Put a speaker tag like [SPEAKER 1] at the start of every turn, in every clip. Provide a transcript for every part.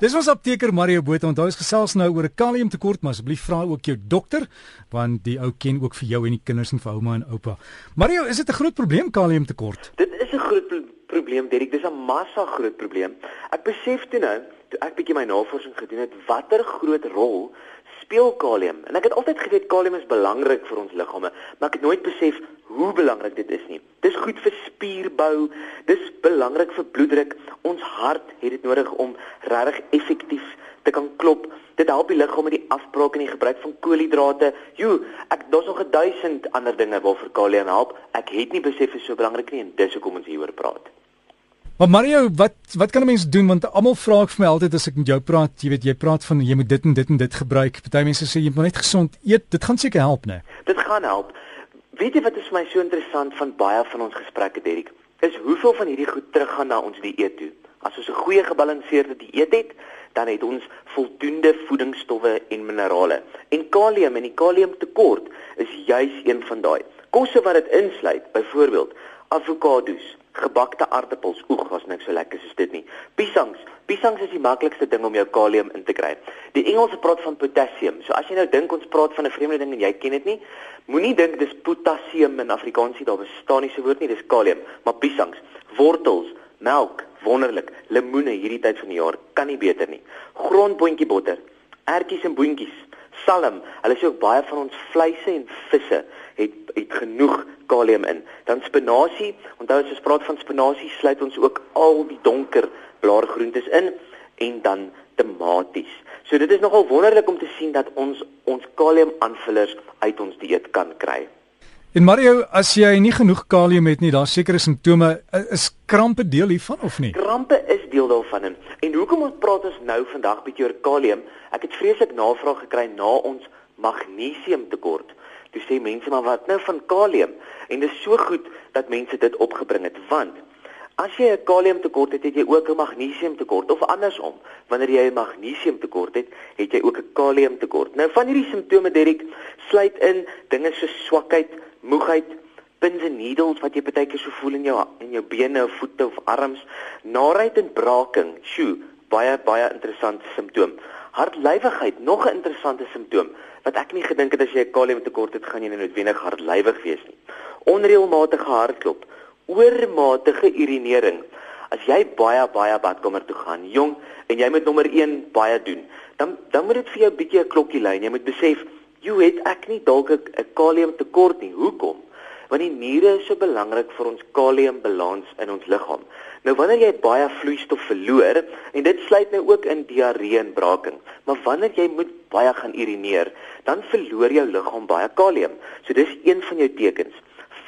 [SPEAKER 1] Dis ons apteker Mario Botha. Onthou ons gesels nou oor 'n kaliumtekort, maar asseblief vra ook jou dokter want die ou ken ook vir jou en die kinders en vir ouma en oupa. Mario, is dit 'n groot probleem kaliumtekort?
[SPEAKER 2] Dit is 'n groot pro probleem, Derek. Dis 'n massa groot probleem. Ek besef toe nou, toe ek bietjie my navorsing gedoen het, watter groot rol speel kalium. En ek het altyd geweet kalium is belangrik vir ons liggame, maar ek het nooit besef hoe belangrik dit is nie. Dis goed vir spierbou, dis belangrik vir bloeddruk. Ons hart het dit nodig om regtig effektief te kan klop. Dit help die liggaam met die afbraak en die gebruik van koolhidrate. Jo, ek daar's nog 'n duisend ander dinge waarvoor kalium help. Ek het nie besef dit is so belangrik nie en dis hoekom ons hieroor praat.
[SPEAKER 1] Maar Mario, wat wat kan 'n mens doen want almal vra ek vir my altyd as ek met jou praat, jy weet jy praat van jy moet dit en dit en dit gebruik. Party mense sê jy moet net gesond eet. Dit gaan seker help, né?
[SPEAKER 2] Dit gaan help. Weet jy wat is my so interessant van baie van ons gesprekke, Derek? Is hoeveel van hierdie goed teruggaan na ons dieet toe. As ons 'n goeie gebalanseerde dieet het, dan het ons voldoende voedingsstowwe en minerale. En kalium en die kaliumtekort is juis een van daai. Kosse wat dit insluit, byvoorbeeld avokado's, gebakte aardappels. Oeg, was niks so lekker. Piesangs is die maklikste ding om jou kalium in te kry. Die Engelse praat van potassium. So as jy nou dink ons praat van 'n vreemde ding en jy ken dit nie, moenie dink dis potassium in Afrikaans nie, daar bestaan nie so 'n woord nie, dis kalium. Maar piesangs, wortels, melk, wonderlik. Lemoene hierdie tyd van die jaar kan nie beter nie. Grondboontjie botter, ertjies en boontjies, salm. Hulle sê ook baie van ons vleise en visse het het genoeg kalium in. Dan spinasie, onthou as ons praat van spinasie, sluit ons ook al die donker blaargroentes in en dan tomaties. So dit is nogal wonderlik om te sien dat ons ons kaliumaanvullers uit ons dieet kan kry.
[SPEAKER 1] En Mario, as jy nie genoeg kalium het nie, daar sekerre simptome, is krampe deel hiervan of nie?
[SPEAKER 2] Krampe is deel daarvan en, hoekom ons praat ons nou vandag bietjie oor kalium? Ek het vreeslik navraag gekry na ons magnesiumtekort. Toe sê mense maar wat nou van kalium? En dit is so goed dat mense dit opgebring het want as jy 'n kaliumtekort het, het jy ook 'n magnesiumtekort of andersom. Wanneer jy 'n magnesiumtekort het, het jy ook 'n kaliumtekort. Nou van hierdie simptome Derek sluit in dinge so swakheid, moegheid, pins en needles wat jy baie keer so voel in jou in jou bene of voete of arms, naait en braaking. Sjoe, baie baie interessante simptoom. Hartlywigheid, nog 'n interessante simptoom wat ek nie gedink het as jy 'n kaliumtekort het gaan jy noodwendig hartlywig wees nie. Onreëlmatige hartklop, oormatige urinering. As jy baie baie badkamer toe gaan, jong, en jy moet nommer 1 baie doen, dan dan moet dit vir jou bietjie 'n klokkie lui. Jy moet besef, jy het ek nie dalk 'n kaliumtekort nie. Hoekom? want die niere is so belangrik vir ons kaliumbalans in ons liggaam. Nou wanneer jy baie vloeistof verloor en dit sluit nou ook in diarree en braaking, maar wanneer jy moet baie gaan urineer, dan verloor jou liggaam baie kalium. So dis een van jou tekens.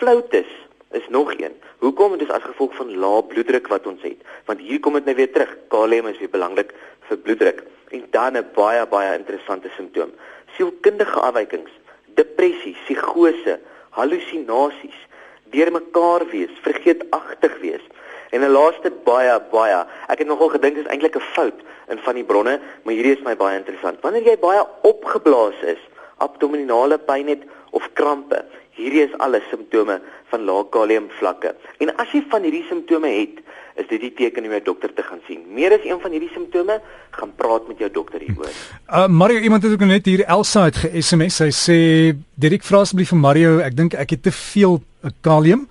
[SPEAKER 2] Flautis is nog een. Hoekom? Dit is as gevolg van lae bloeddruk wat ons het. Want hier kom dit nou weer terug. Kalium is weer belangrik vir bloeddruk. En dan 'n baie baie interessante simptoom. Sielkundige afwykings, depressie, psigose, hallusinasies, deurmekaar wees, vergeetagtig wees. En 'n laaste baie baie, ek het nogal gedink dit is eintlik 'n fout in van die bronne, maar hierdie is my baie interessant. Wanneer jy baie opgeblaas is, abdominale pyn het of krampe, hierdie is alles simptome van lae kaliumvlakke. En as jy van hierdie simptome het, is dit die teken om jou dokter te gaan sien. Meer as een van hierdie simptome, gaan praat met jou dokter hieroor.
[SPEAKER 1] Uh Mario, iemand het ook net hier Elsa het ge-SMS. Sy sê, "Direk vra asseblief vir Mario, ek dink ek het te veel uh, kalium."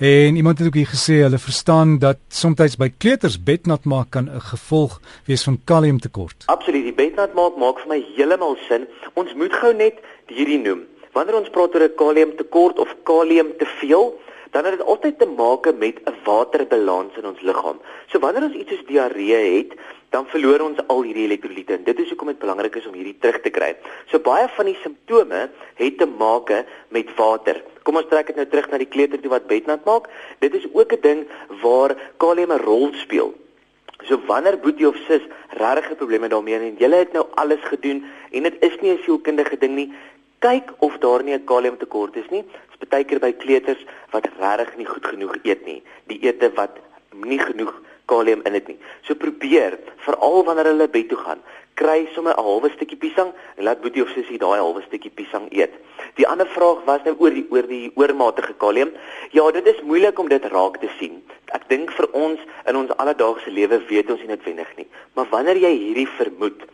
[SPEAKER 1] En iemand het ook hier gesê hulle verstaan dat soms by kleuters bednat maak kan 'n gevolg wees van kaliumtekort.
[SPEAKER 2] Absoluut, die bednat maak maak vir my heeltemal sin. Ons moet gou net hierdie noem. Wanneer ons praat oor 'n kaliumtekort of kalium te veel, dan het dit altyd te maak met 'n waterbalans in ons liggaam. So wanneer ons iets soos diarree het, dan verloor ons al hierdie elektrolyte en dit is hoekom dit belangrik is om hierdie terug te kry. So baie van die simptome het te maak met water. Kom ons trek dit nou terug na die kleuter toe wat bednat maak. Dit is ook 'n ding waar kalium 'n rol speel. So wanneer boetie of sis regtig 'n probleem het daarmee en jy het nou alles gedoen en dit is nie 'n sielkundige ding nie, kyk of daar nie 'n kaliumtekort is nie. Dit is baie keer by kleuters wat regtig nie goed genoeg eet nie. Die ete wat nie genoeg kalium in dit nie. So probeer, veral wanneer hulle bed toe gaan, kry sommer 'n halwe stukkie piesang en laat boetie of sussie daai halwe stukkie piesang eet. Die ander vraag was nou oor die oor die oormatige kalium. Ja, dit is moeilik om dit raak te sien. Ek dink vir ons in ons alledaagse lewe weet ons nie noodwendig nie, maar wanneer jy hierdie vermoed,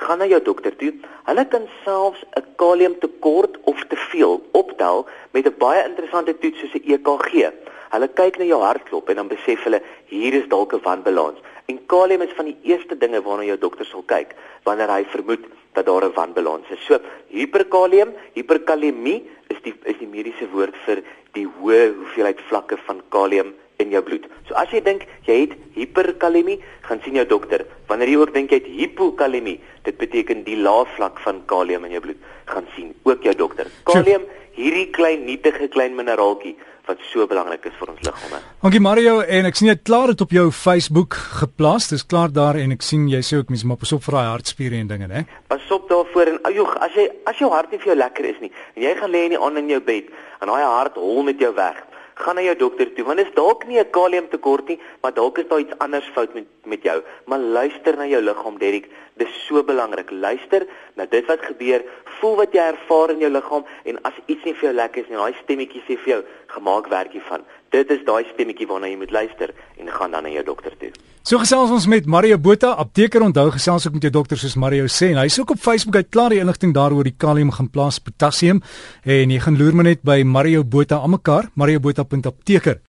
[SPEAKER 2] gaan na jou dokter toe. Hulle kan selfs 'n kaliumtekort of te veel optel met 'n baie interessante toets soos 'n EKG. Hulle kyk na jou hartklop en dan besef hulle hier is dalk 'n wanbalans. En kalium is van die eerste dinge waarna jou dokter sal kyk wanneer hy vermoed dat daar 'n wanbalans is. So, hiperkalium, hiperkalemie is die is die mediese woord vir die hoë hoeveelheid vlakke van kalium in jou bloed. So as jy dink jy het hiperkalemie, gaan sien jou dokter. Wanneer jy ook dink jy het hipokalemie, dit beteken die lae vlak van kalium in jou bloed, gaan sien ook jou dokter. Kalium, hierdie klein nietige klein mineraaltjie wat so belangrik is vir ons liggame.
[SPEAKER 1] Dankie Mario en ek sien jy het klaar dit op jou Facebook geplaas. Dis klaar daar en ek sien jy sê ook mens moet pas op vir daai hartspiere en dinge, né?
[SPEAKER 2] Pas op daarvoor en ajoe, as jy as jou hart nie vir jou lekker is nie en jy gaan lê in die aand in jou bed en daai hart hol met jou weg gaan na jou dokter toe want dit is dalk nie 'n kaliumtekort nie, maar dalk is daar iets anders fout met met jou. Maar luister na jou liggaam, Derrick. Dis so belangrik. Luister na dit wat gebeur, voel wat jy ervaar in jou liggaam en as iets nie vir jou lekker is nie, daai stemmetjie sê vir jou, gemaak werkie van. Dit is daai stemmetjie waarna jy moet luister en gaan dan na jou dokter toe.
[SPEAKER 1] So gesels ons met Mario Botha, apteker. Onthou gesels ook met jou dokter soos Mario sê en hy's ook op Facebook uit klaar die inligting daaroor die kalium gaan plaas potassium en jy gaan loer maar net by Mario Botha almekaar, mariobotha.apteker.